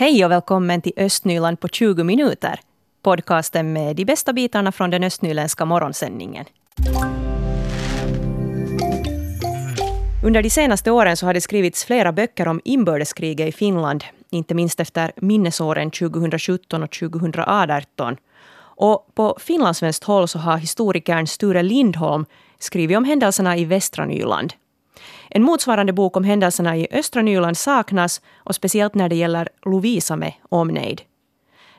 Hej och välkommen till Östnyland på 20 minuter. Podcasten med de bästa bitarna från den östnyländska morgonsändningen. Under de senaste åren så har det skrivits flera böcker om inbördeskriget i Finland, inte minst efter minnesåren 2017 och 2018. Och på finlandssvenskt håll så har historikern Sture Lindholm skrivit om händelserna i västra Nyland. En motsvarande bok om händelserna i östra Nyland saknas och speciellt när det gäller Lovisa med omnejd.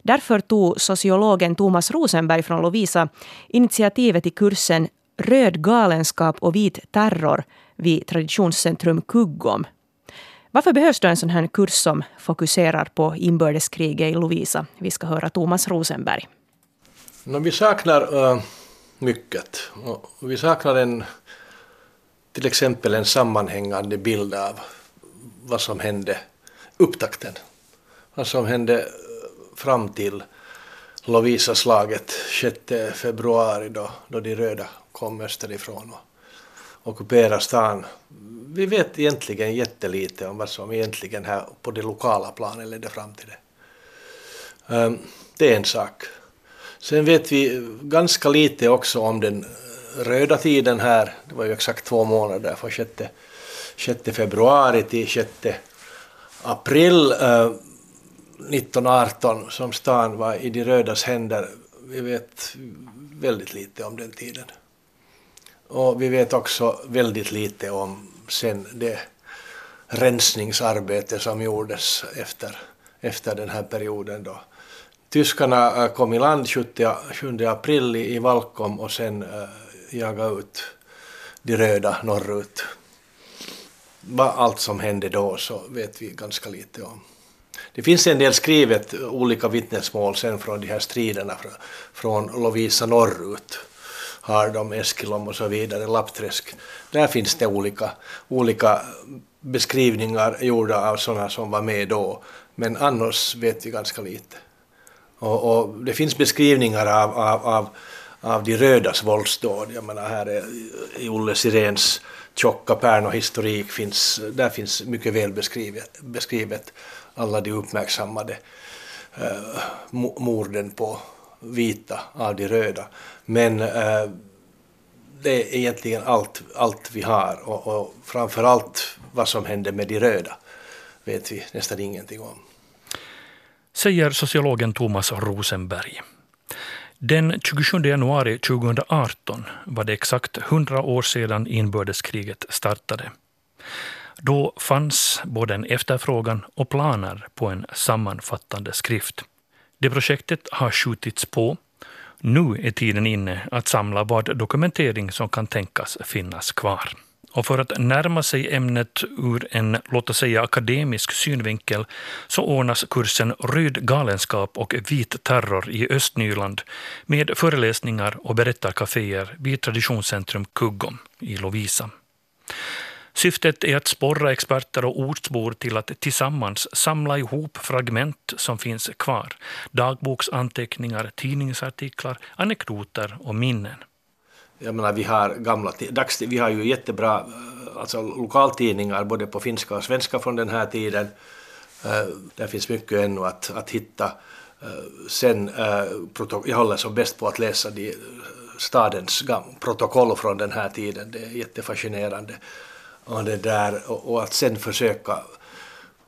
Därför tog sociologen Thomas Rosenberg från Lovisa initiativet till kursen Röd galenskap och vit terror vid Traditionscentrum Kuggom. Varför behövs då en sån här kurs som fokuserar på inbördeskriget i Lovisa? Vi ska höra Thomas Rosenberg. vi saknar uh, mycket. Vi saknar en till exempel en sammanhängande bild av vad som hände, upptakten, vad som hände eh, fram till Lovisa-slaget 6 februari då, då de röda kom österifrån och ockuperade stan. Vi vet egentligen jättelite om vad som egentligen här på det lokala planet ledde fram till det. Ehm, det är en sak. Sen vet vi ganska lite också om den eh, röda tiden här, det var ju exakt två månader från 6, 6 februari till 6 april eh, 1918 som stan var i de rödas händer. Vi vet väldigt lite om den tiden. Och vi vet också väldigt lite om sen det rensningsarbete som gjordes efter, efter den här perioden då. Tyskarna eh, kom i land 7 april i Valkom och sen eh, jaga ut de röda norrut. Vad allt som hände då så vet vi ganska lite om. Det finns en del skrivet, olika vittnesmål sen från de här striderna från Lovisa norrut. Har de Eskilom och så vidare, Lappträsk. Där finns det olika, olika beskrivningar gjorda av sådana som var med då. Men annars vet vi ganska lite. Och, och det finns beskrivningar av, av, av av de rödas våldsdåd. Jag menar här är, i Olle Sirens tjocka pärnohistorik finns, där finns mycket väl beskrivet, beskrivet alla de uppmärksammade eh, morden på vita av de röda. Men eh, det är egentligen allt, allt vi har och, och framför allt vad som hände med de röda vet vi nästan ingenting om. Säger sociologen Thomas Rosenberg. Den 27 januari 2018 var det exakt 100 år sedan inbördeskriget startade. Då fanns både en efterfrågan och planer på en sammanfattande skrift. Det projektet har skjutits på. Nu är tiden inne att samla vad dokumentering som kan tänkas finnas kvar. Och för att närma sig ämnet ur en, låt oss säga, akademisk synvinkel så ordnas kursen Röd galenskap och vit terror i Östnyland med föreläsningar och berättarkaféer vid Traditionscentrum Kuggom i Lovisa. Syftet är att sporra experter och ortsbor till att tillsammans samla ihop fragment som finns kvar. Dagboksanteckningar, tidningsartiklar, anekdoter och minnen. Jag menar, vi har gamla, dags, vi har ju jättebra eh, alltså, lokaltidningar både på finska och svenska från den här tiden. Uh, där finns mycket ännu att, att hitta. Uh, sen, uh, jag håller som bäst på att läsa de, stadens protokoll från den här tiden. Det är jättefascinerande. Och, det där, och, och att sen försöka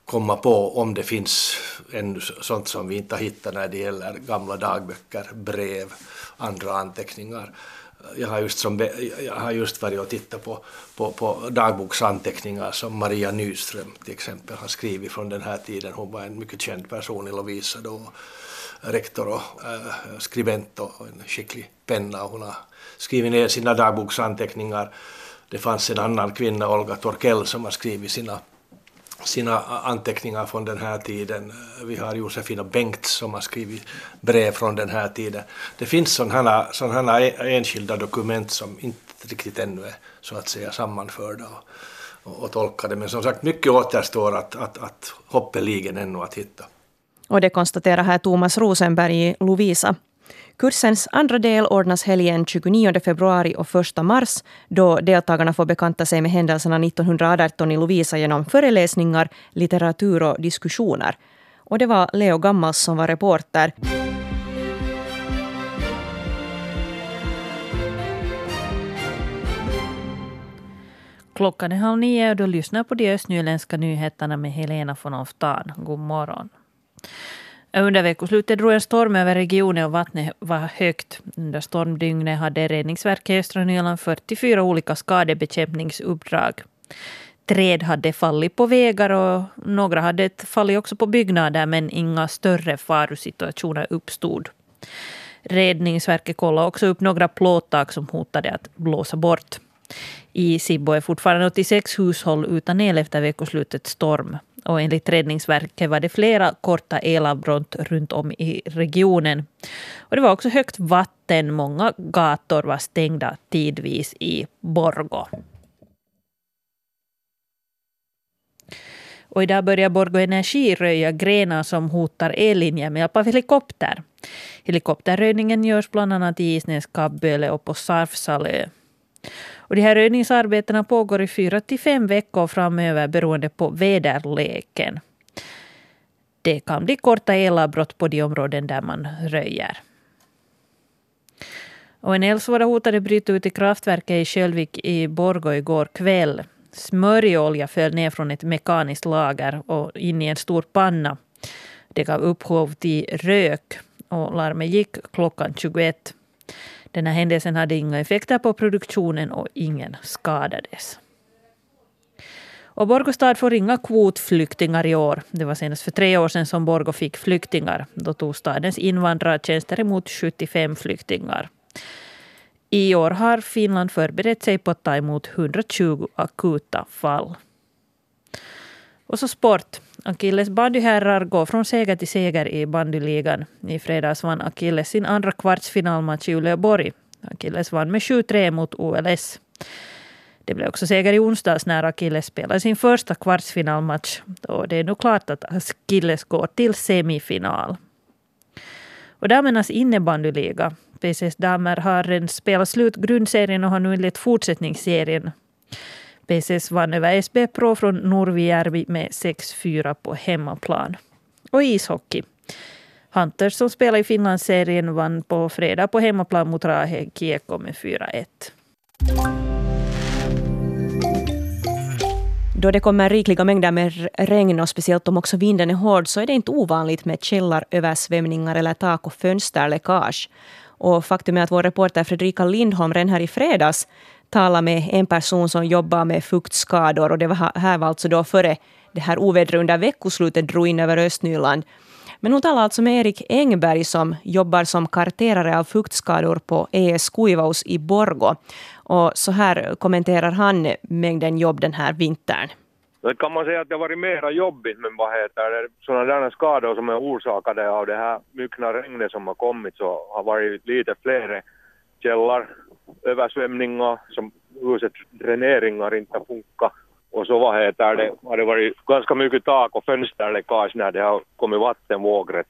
komma på om det finns ännu sånt som vi inte har hittat när det gäller gamla dagböcker, brev, andra anteckningar jag har just, som, jag har just varit och tittat på, på, på dagboksanteckningar som Maria Nyström till exempel har skrivit från den här tiden. Hon var en mycket känd person i Lovisa då, rektor och äh, skribent och en skicklig penna. Hon har skrivit ner sina dagboksanteckningar. Det fanns en annan kvinna, Olga Torkell, som har skrivit sina sina anteckningar från den här tiden. Vi har Josefina Bengt som har skrivit brev från den här tiden. Det finns sådana, sådana e- enskilda dokument som inte riktigt ännu är så att säga sammanförda och, och, och tolkade. Men som sagt, mycket återstår att, att, att hoppeligen ännu att hitta. Och det konstaterar här Thomas Rosenberg i Lovisa. Kursens andra del ordnas helgen 29 februari och 1 mars då deltagarna får bekanta sig med händelserna 1918 i Lovisa genom föreläsningar, litteratur och diskussioner. Och det var Leo Gammals som var reporter. Klockan är halv nio och du lyssnar på de östnyländska nyheterna med Helena von Oftan. God morgon. Under veckoslutet drog en storm över regionen och vattnet var högt. Under stormdygnet hade Räddningsverket i östra Nyland 44 olika skadebekämpningsuppdrag. Träd hade fallit på vägar och några hade fallit också på byggnader men inga större farosituationer uppstod. Räddningsverket kollade också upp några plåttak som hotade att blåsa bort. I Sibbo är fortfarande 86 hushåll utan el efter veckoslutets storm. Och enligt Räddningsverket var det flera korta elavbrott runt om i regionen. Och det var också högt vatten. Många gator var stängda tidvis i Borgo. Och idag börjar Borgo Energi röja grenar som hotar ellinjer med hjälp av helikopter. Helikopterröjningen görs bland annat i Isnäs, Kabböle och på Sarfsalö. Och de här röjningsarbetena pågår i fyra till fem veckor framöver beroende på väderleken. Det kan bli korta elavbrott på de områden där man röjer. Och en eldsvåda hotade bryta ut i kraftverket i Kölvik i Borgå igår kväll. Smörjolja föll ner från ett mekaniskt lager och in i en stor panna. Det gav upphov till rök och larmet gick klockan 21. Den här händelsen hade inga effekter på produktionen och ingen skadades. Och Borgå stad får inga kvotflyktingar i år. Det var senast för tre år sedan som Borgå fick flyktingar. Då tog stadens invandrartjänster emot 75 flyktingar. I år har Finland förberett sig på att ta emot 120 akuta fall. Och så sport. Akilles bandyherrar går från seger till seger i bandyligan. I fredags vann Akilles sin andra kvartsfinalmatch i Uleåborg. Akilles vann med 7-3 mot OLS. Det blev också seger i onsdags när Akilles spelade sin första kvartsfinalmatch. Och det är nu klart att Akilles går till semifinal. Och damernas innebandyliga. PCS damer har redan spelat slut grundserien och har nu inlett fortsättningsserien PCS vann över SB Pro från Norvijärvi med 6-4 på hemmaplan. Och ishockey. Hunters som spelar i Finlandsserien vann på fredag på hemmaplan mot Rahe Kiekko med 4-1. Då det kommer rikliga mängder med regn och speciellt om också vinden är hård så är det inte ovanligt med källaröversvämningar eller tak och fönsterläckage. Och faktum är att vår reporter Fredrika Lindholm redan här i fredags tala med en person som jobbar med fuktskador och det var här var alltså då före det här ovädret under veckoslutet drog in över Östnyland. Men hon talar alltså med Erik Engberg som jobbar som karterare av fuktskador på ES Kuivaus i Borgo. Och så här kommenterar han mängden jobb den här vintern. Det kan man säga att det har varit mera jobbigt, men vad heter det, sådana där skador som är orsakade av det här myckna regnet som har kommit så har varit lite fler källor översvämningar, som husets dräneringar inte funkar. Och så vad heter det, har det varit ganska mycket tak och fönsterläckage när det har kommit vatten vågrätt.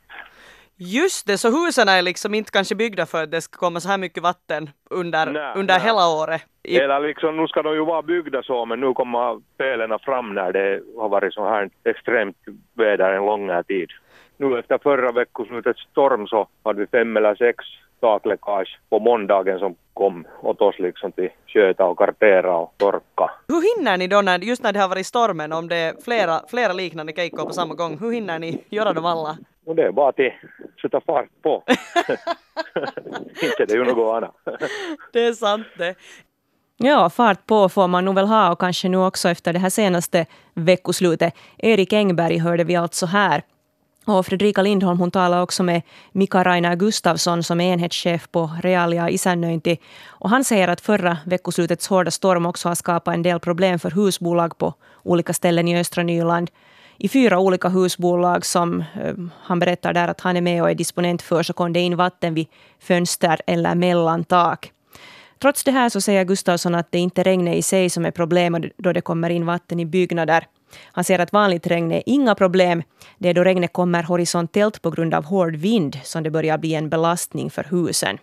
Just det, så husen är liksom inte kanske byggda för att det ska komma så här mycket vatten under, nej, under nej. hela året? I... Eller liksom, nu ska de ju vara byggda så, men nu kommer felen fram när det har varit så här extremt väder en lång tid. Nu efter förra veckoslutets storm så hade vi fem eller sex takläckage på måndagen som kom åt oss liksom till sköta och kartera och torka. Hur hinner ni då, när, just när det har varit stormen, om det är flera, flera liknande keikkor på samma gång, hur hinner ni göra dem alla? Och det är bara att sätta fart på. Inte det är ju något annat. det är sant det. Ja, fart på får man nog väl ha och kanske nu också efter det här senaste veckoslutet. Erik Engberg hörde vi alltså här. Och Fredrika Lindholm hon talar också med Mika Rainer Gustafsson som är enhetschef på Realia Isännöinti. Och han säger att förra veckoslutets hårda storm också har skapat en del problem för husbolag på olika ställen i östra Nyland. I fyra olika husbolag som eh, han berättar där att han är med och är disponent för så kom det in vatten vid fönster eller mellan tak. Trots det här så säger Gustafsson att det inte är regnet i sig som är problemet då det kommer in vatten i byggnader. Han säger att vanligt regn är inga problem. Det är då regnet kommer horisontellt på grund av hård vind som det börjar bli en belastning för husen.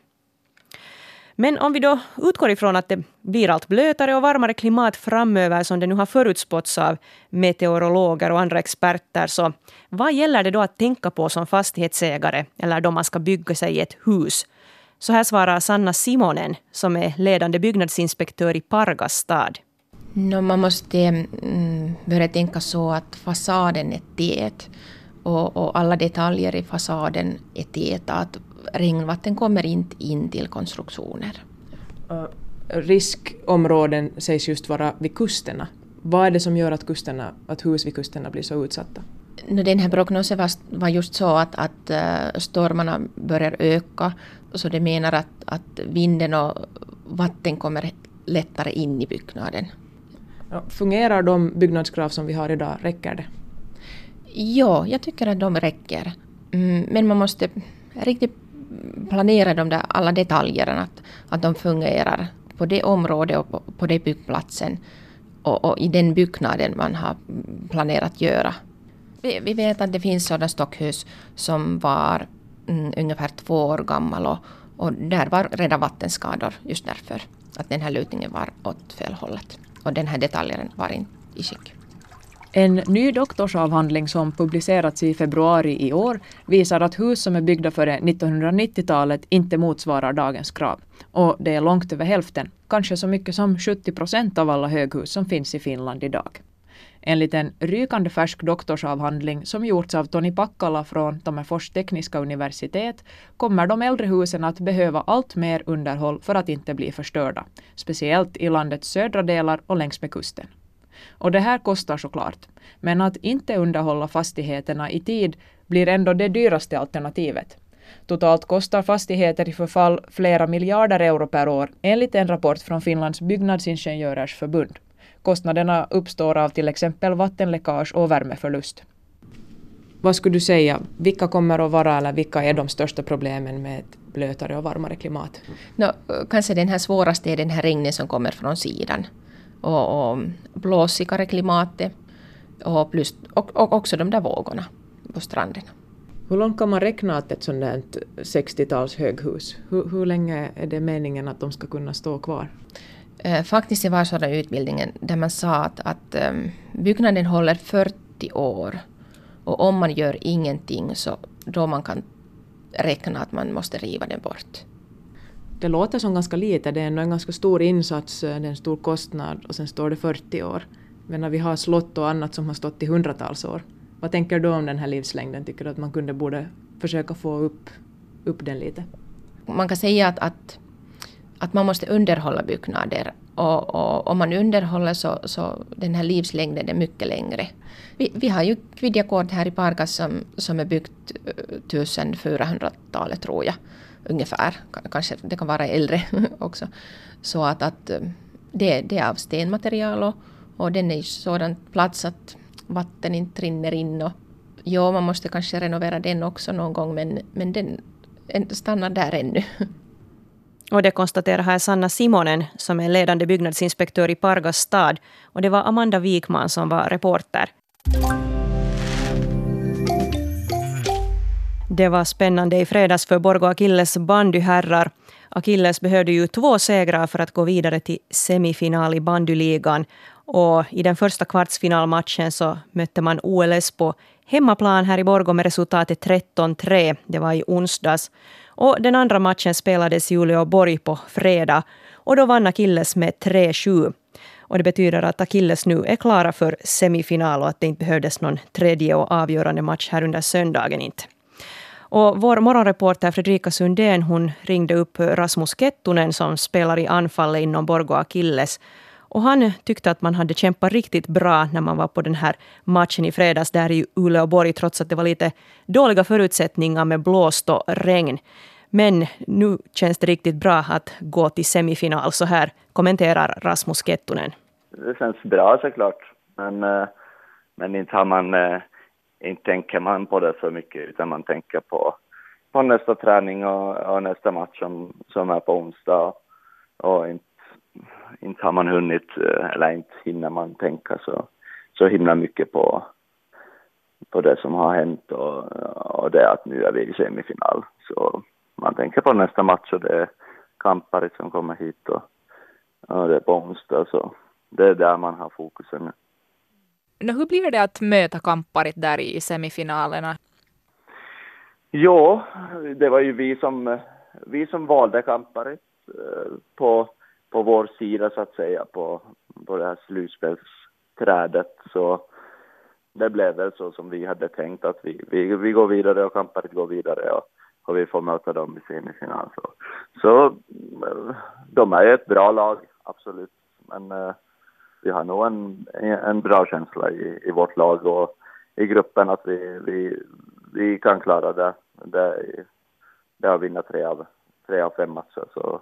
Men om vi då utgår ifrån att det blir allt blötare och varmare klimat framöver som det nu har förutspåtts av meteorologer och andra experter, så vad gäller det då att tänka på som fastighetsägare eller då man ska bygga sig ett hus? Så här svarar Sanna Simonen som är ledande byggnadsinspektör i Pargas stad. No, man måste mm, börja tänka så att fasaden är tät och, och, alla detaljer i fasaden är täta. Att regnvatten kommer inte in till konstruktioner. Uh, riskområden sägs just vara vid kusterna. Vad är det som gör att, kusterna, att hus vid kusterna blir så utsatta? No, den här prognosen var, var just så att, att uh, stormarna börjar öka. Så det menar att, att vinden och vatten kommer lättare in i byggnaden. Fungerar de byggnadskrav som vi har idag, räcker det? Ja, jag tycker att de räcker. Mm, men man måste riktigt planera de där alla detaljerna, att, att de fungerar på det området och på, på den byggplatsen och, och, i den byggnaden man har planerat göra. Vi, vi vet att det finns sådana stockhus som var mm, ungefär två år gammal och, och där var redan vattenskador just därför att den här lutningen var åt fel hållet och den här detaljen var inte i skick. En ny doktorsavhandling som publicerats i februari i år visar att hus som är byggda före 1990-talet inte motsvarar dagens krav. Och det är långt över hälften, kanske så mycket som 70 procent av alla höghus som finns i Finland idag. Enligt en rykande färsk doktorsavhandling som gjorts av Toni Pakkala från Tammerfors tekniska universitet kommer de äldre husen att behöva allt mer underhåll för att inte bli förstörda, speciellt i landets södra delar och längs med kusten. Och det här kostar såklart. Men att inte underhålla fastigheterna i tid blir ändå det dyraste alternativet. Totalt kostar fastigheter i förfall flera miljarder euro per år enligt en rapport från Finlands byggnadsingenjörers förbund. Kostnaderna uppstår av till exempel vattenläckage och värmeförlust. Vad skulle du säga, vilka kommer att vara eller vilka är de största problemen med ett blötare och varmare klimat? No, kanske den här svåraste är den här regnen som kommer från sidan och, och blåsigare klimatet och, plus, och, och också de där vågorna på stranden. Hur långt kan man räkna att ett sånt där 60-tals höghus, hur, hur länge är det meningen att de ska kunna stå kvar? Eh, faktiskt var sådan utbildningen där man sa att, att um, byggnaden håller 40 år och om man gör ingenting så då man kan räkna att man måste riva den bort det låter som ganska lite, det är ändå en ganska stor insats, det är en stor kostnad och sen står det 40 år. Men när vi har slott och annat som har stått i hundratals år. Vad tänker du om den här livslängden? Tycker du att man kunde borde försöka få upp, upp den lite? Man kan säga att, att, att man måste underhålla byggnader och, och om man underhåller så, så den här livslängden är mycket längre. Vi, vi har ju Kvidjakård här i Pargas som, som är byggt eh, 1400-talet tror jag ungefär. Kanske det kan vara äldre också. Så att, att eh, det, det är av stenmaterial och, och den är i sådan plats att vatten inte rinner in. Och, ja, man måste kanske renovera den också någon gång men, men den stannar där ännu. Och det konstaterar här Sanna Simonen som är ledande byggnadsinspektör i Pargas stad. Och det var Amanda Wikman som var reporter. Det var spännande i fredags för Borgo Akilles bandyherrar. Akilles behövde ju två segrar för att gå vidare till semifinal i bandyligan. Och I den första kvartsfinalmatchen så mötte man OLS på hemmaplan här i Borgo med resultatet 13-3. Det var i onsdags. Och den andra matchen spelades i Uleåborg på fredag. Och då vann Akilles med 3-7. Och det betyder att Akilles nu är klara för semifinal och att det inte behövdes någon tredje och avgörande match här under söndagen. inte. Och vår morgonreporter Fredrika Sundén hon ringde upp Rasmus Kettunen som spelar i anfallet inom Borgo Akilles. Och han tyckte att man hade kämpat riktigt bra när man var på den här matchen i fredags där i Uleåborg trots att det var lite dåliga förutsättningar med blåst och regn. Men nu känns det riktigt bra att gå till semifinal. Så här kommenterar Rasmus Kettunen. Det känns bra såklart. Men, eh, men inte har man eh, inte tänker man på det för mycket utan man tänker på, på nästa träning och, och nästa match som, som är på onsdag och inte, inte har man hunnit eller inte hinner man tänka så, så himla mycket på, på det som har hänt och, och det att nu är vi i semifinal. Så man tänker på nästa match och det, Kamparit som kommer hit och, och det är på onsdag. Så det är där man har fokusen nu. No, hur blir det att möta Kamparit där i semifinalerna? Jo, det var ju vi som, vi som valde Kamparit eh, på, på vår sida så att säga på, på det här slutspelsträdet. Så det blev väl så som vi hade tänkt att vi, vi, vi går vidare och Kamparit går vidare och, och vi får möta dem i semifinal. Så, så eh, de är ett bra lag, absolut. Men eh, vi har nog en, en bra känsla i, i vårt lag och i gruppen att vi, vi, vi kan klara det. Det, det har vinna tre av, tre av fem matcher. Så,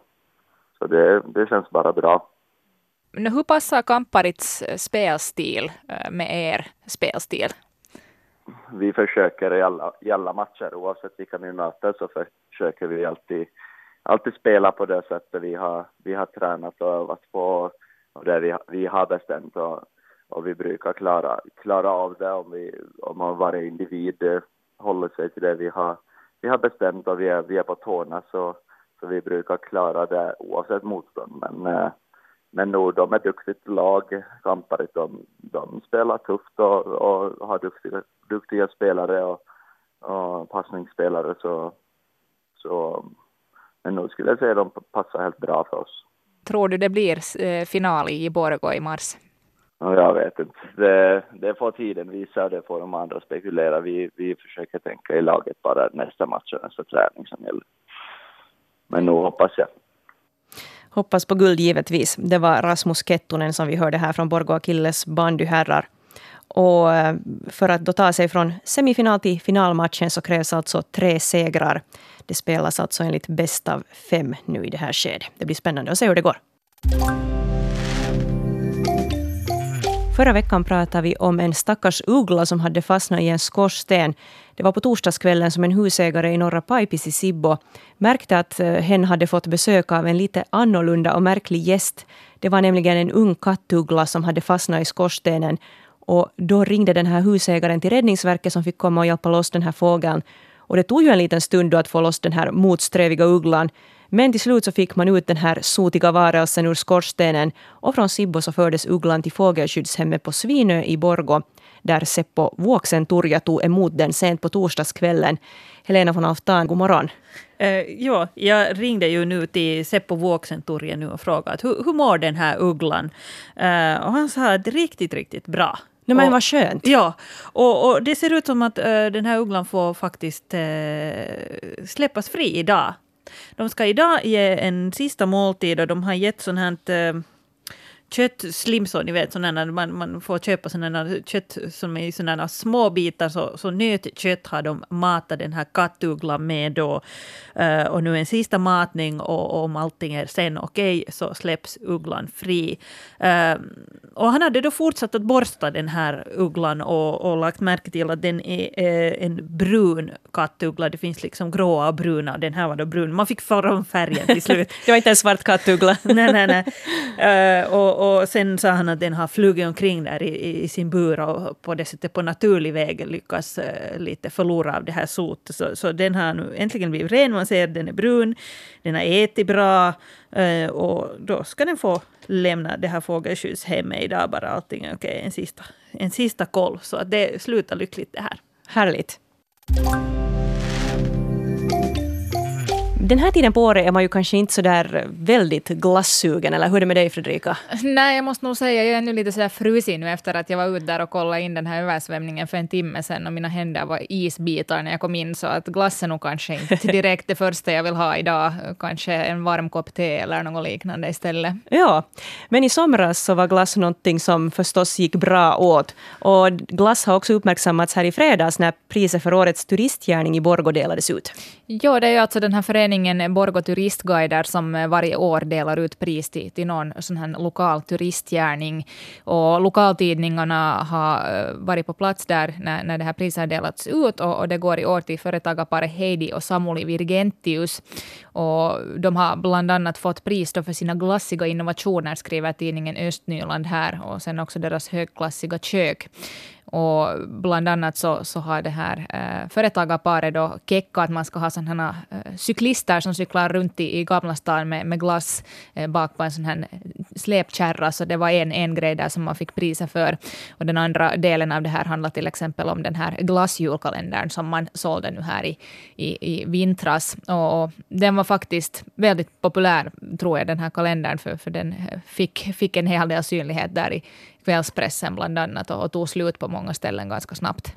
så det, det känns bara bra. Men hur passar Kamparits spelstil eh, med er spelstil? Vi försöker i alla, i alla matcher, oavsett vilka vi möter, så försöker vi alltid, alltid spela på det sättet vi har, vi har tränat och övat på och det vi, vi har bestämt och, och vi brukar klara, klara av det om, vi, om varje individ eh, håller sig till det vi har, vi har bestämt och vi är, vi är på tårna så, så vi brukar klara det oavsett motstånd. Men, eh, men nog, de är duktigt lag, Kamparit. De, de spelar tufft och, och har duktiga, duktiga spelare och, och passningsspelare. Så, så, men nog skulle jag säga att de passar helt bra för oss. Tror du det blir eh, final i Borgå i mars? Jag vet inte. Det, det får tiden visa och det får de andra spekulera. Vi, vi försöker tänka i laget bara nästa match och nästa träning som gäller. Men nu hoppas jag. Hoppas på guld givetvis. Det var Rasmus Kettunen som vi hörde här från Borgå Akilles bandyherrar. Och eh, för att då ta sig från semifinal till finalmatchen så krävs alltså tre segrar. Det spelas alltså enligt bäst av fem nu i det här skedet. Det blir spännande att se hur det går. Förra veckan pratade vi om en stackars uggla som hade fastnat i en skorsten. Det var på torsdagskvällen som en husägare i norra Pajpis i Sibbo märkte att eh, hen hade fått besök av en lite annorlunda och märklig gäst. Det var nämligen en ung kattuggla som hade fastnat i skorstenen. Och då ringde den här husägaren till Räddningsverket som fick komma och hjälpa loss den här fågeln. Och det tog ju en liten stund att få loss den här motsträviga ugglan. Men till slut så fick man ut den här sotiga varelsen ur skorstenen och från Sibbo så fördes ugglan till fågelskyddshemmet på Svinö i Borgo där Seppo Vuoksen-Turja tog emot den sent på torsdagskvällen. Helena von Alftan, god morgon. Uh, ja, jag ringde ju nu till Seppo Vuoksen-Turja nu och frågade hur, hur mår den här ugglan? Uh, och han sa att riktigt, riktigt bra. Nej, men vad skönt. Ja, och, och, det ser ut som att uh, den här ugglan får faktiskt uh, släppas fri idag. De ska idag ge en sista måltid och de har gett sånt här uh, köttslimsor, ni vet sådana man, man får köpa sådana kött som är i sådana små bitar. Så, så nötkött har de matat den här kattugglan med då. Uh, och nu en sista matning och, och om allting är sen okej okay, så släpps ugglan fri. Uh, och han hade då fortsatt att borsta den här ugglan och, och lagt märke till att den är uh, en brun kattuggla. Det finns liksom gråa och bruna. Den här var då brun. Man fick fram färgen till slut. det var inte en svart kattuggla. nej, nej, nej. och, och sen sa han att den har flugit omkring där i, i sin bur och på det sättet på naturlig väg lyckas uh, eh, lite förlora av det här sotet. Så, så den har nu äntligen blivit ren. Man ser att den är brun, den har ätit bra uh, och då ska den få lämna det här fågelskyddshemmet idag bara allting är okej. Okay. En, sista, en sista koll så att det slutar lyckligt det här. Härligt. Den här tiden på året är man ju kanske inte så där väldigt glassugen, eller hur är det med dig Fredrika? Nej, jag måste nog säga, jag är nu lite sådär frusit nu efter att jag var ute där och kollade in den här översvämningen för en timme sedan och mina händer var isbitar när jag kom in, så att glass är nog kanske inte direkt det första jag vill ha idag. Kanske en varm kopp te eller något liknande istället. Ja, men i somras så var glass någonting som förstås gick bra åt. Och glass har också uppmärksammats här i fredags när priset för årets turistgärning i Borgå delades ut. Ja, det är ju alltså den här föreningen Borgå Turistguider som varje år delar ut pris till, till någon sån här lokal turistgärning. Och lokaltidningarna har eh, varit på plats där när, när det här priset har delats ut och, och det går i år till företagarparet Heidi och Samuli Virgentius. Och de har bland annat fått pris för sina glassiga innovationer, skriver tidningen Östnyland här, och sen också deras högklassiga kök. Och bland annat så, så har det här eh, företagarparet då kecka att man ska ha sådana eh, cyklister som cyklar runt i, i Gamla stan med, med glass eh, bak på en sån här eh, släpkärra. Så det var en, en grej där som man fick priser för. Och den andra delen av det här handlar till exempel om den här glassjulkalendern som man sålde nu här i, i, i vintras. Och, och den var faktiskt väldigt populär, tror jag, den här kalendern, för, för den eh, fick, fick en hel del synlighet där i kvällspressen bland annat och, och tog slut på många ställen ganska snabbt.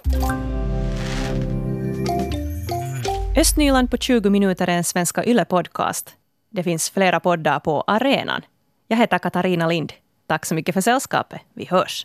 Östnyland på 20 minuter är en Svenska Yle-podcast. Det finns flera poddar på arenan. Jag heter Katarina Lind. Tack så mycket för sällskapet. Vi hörs.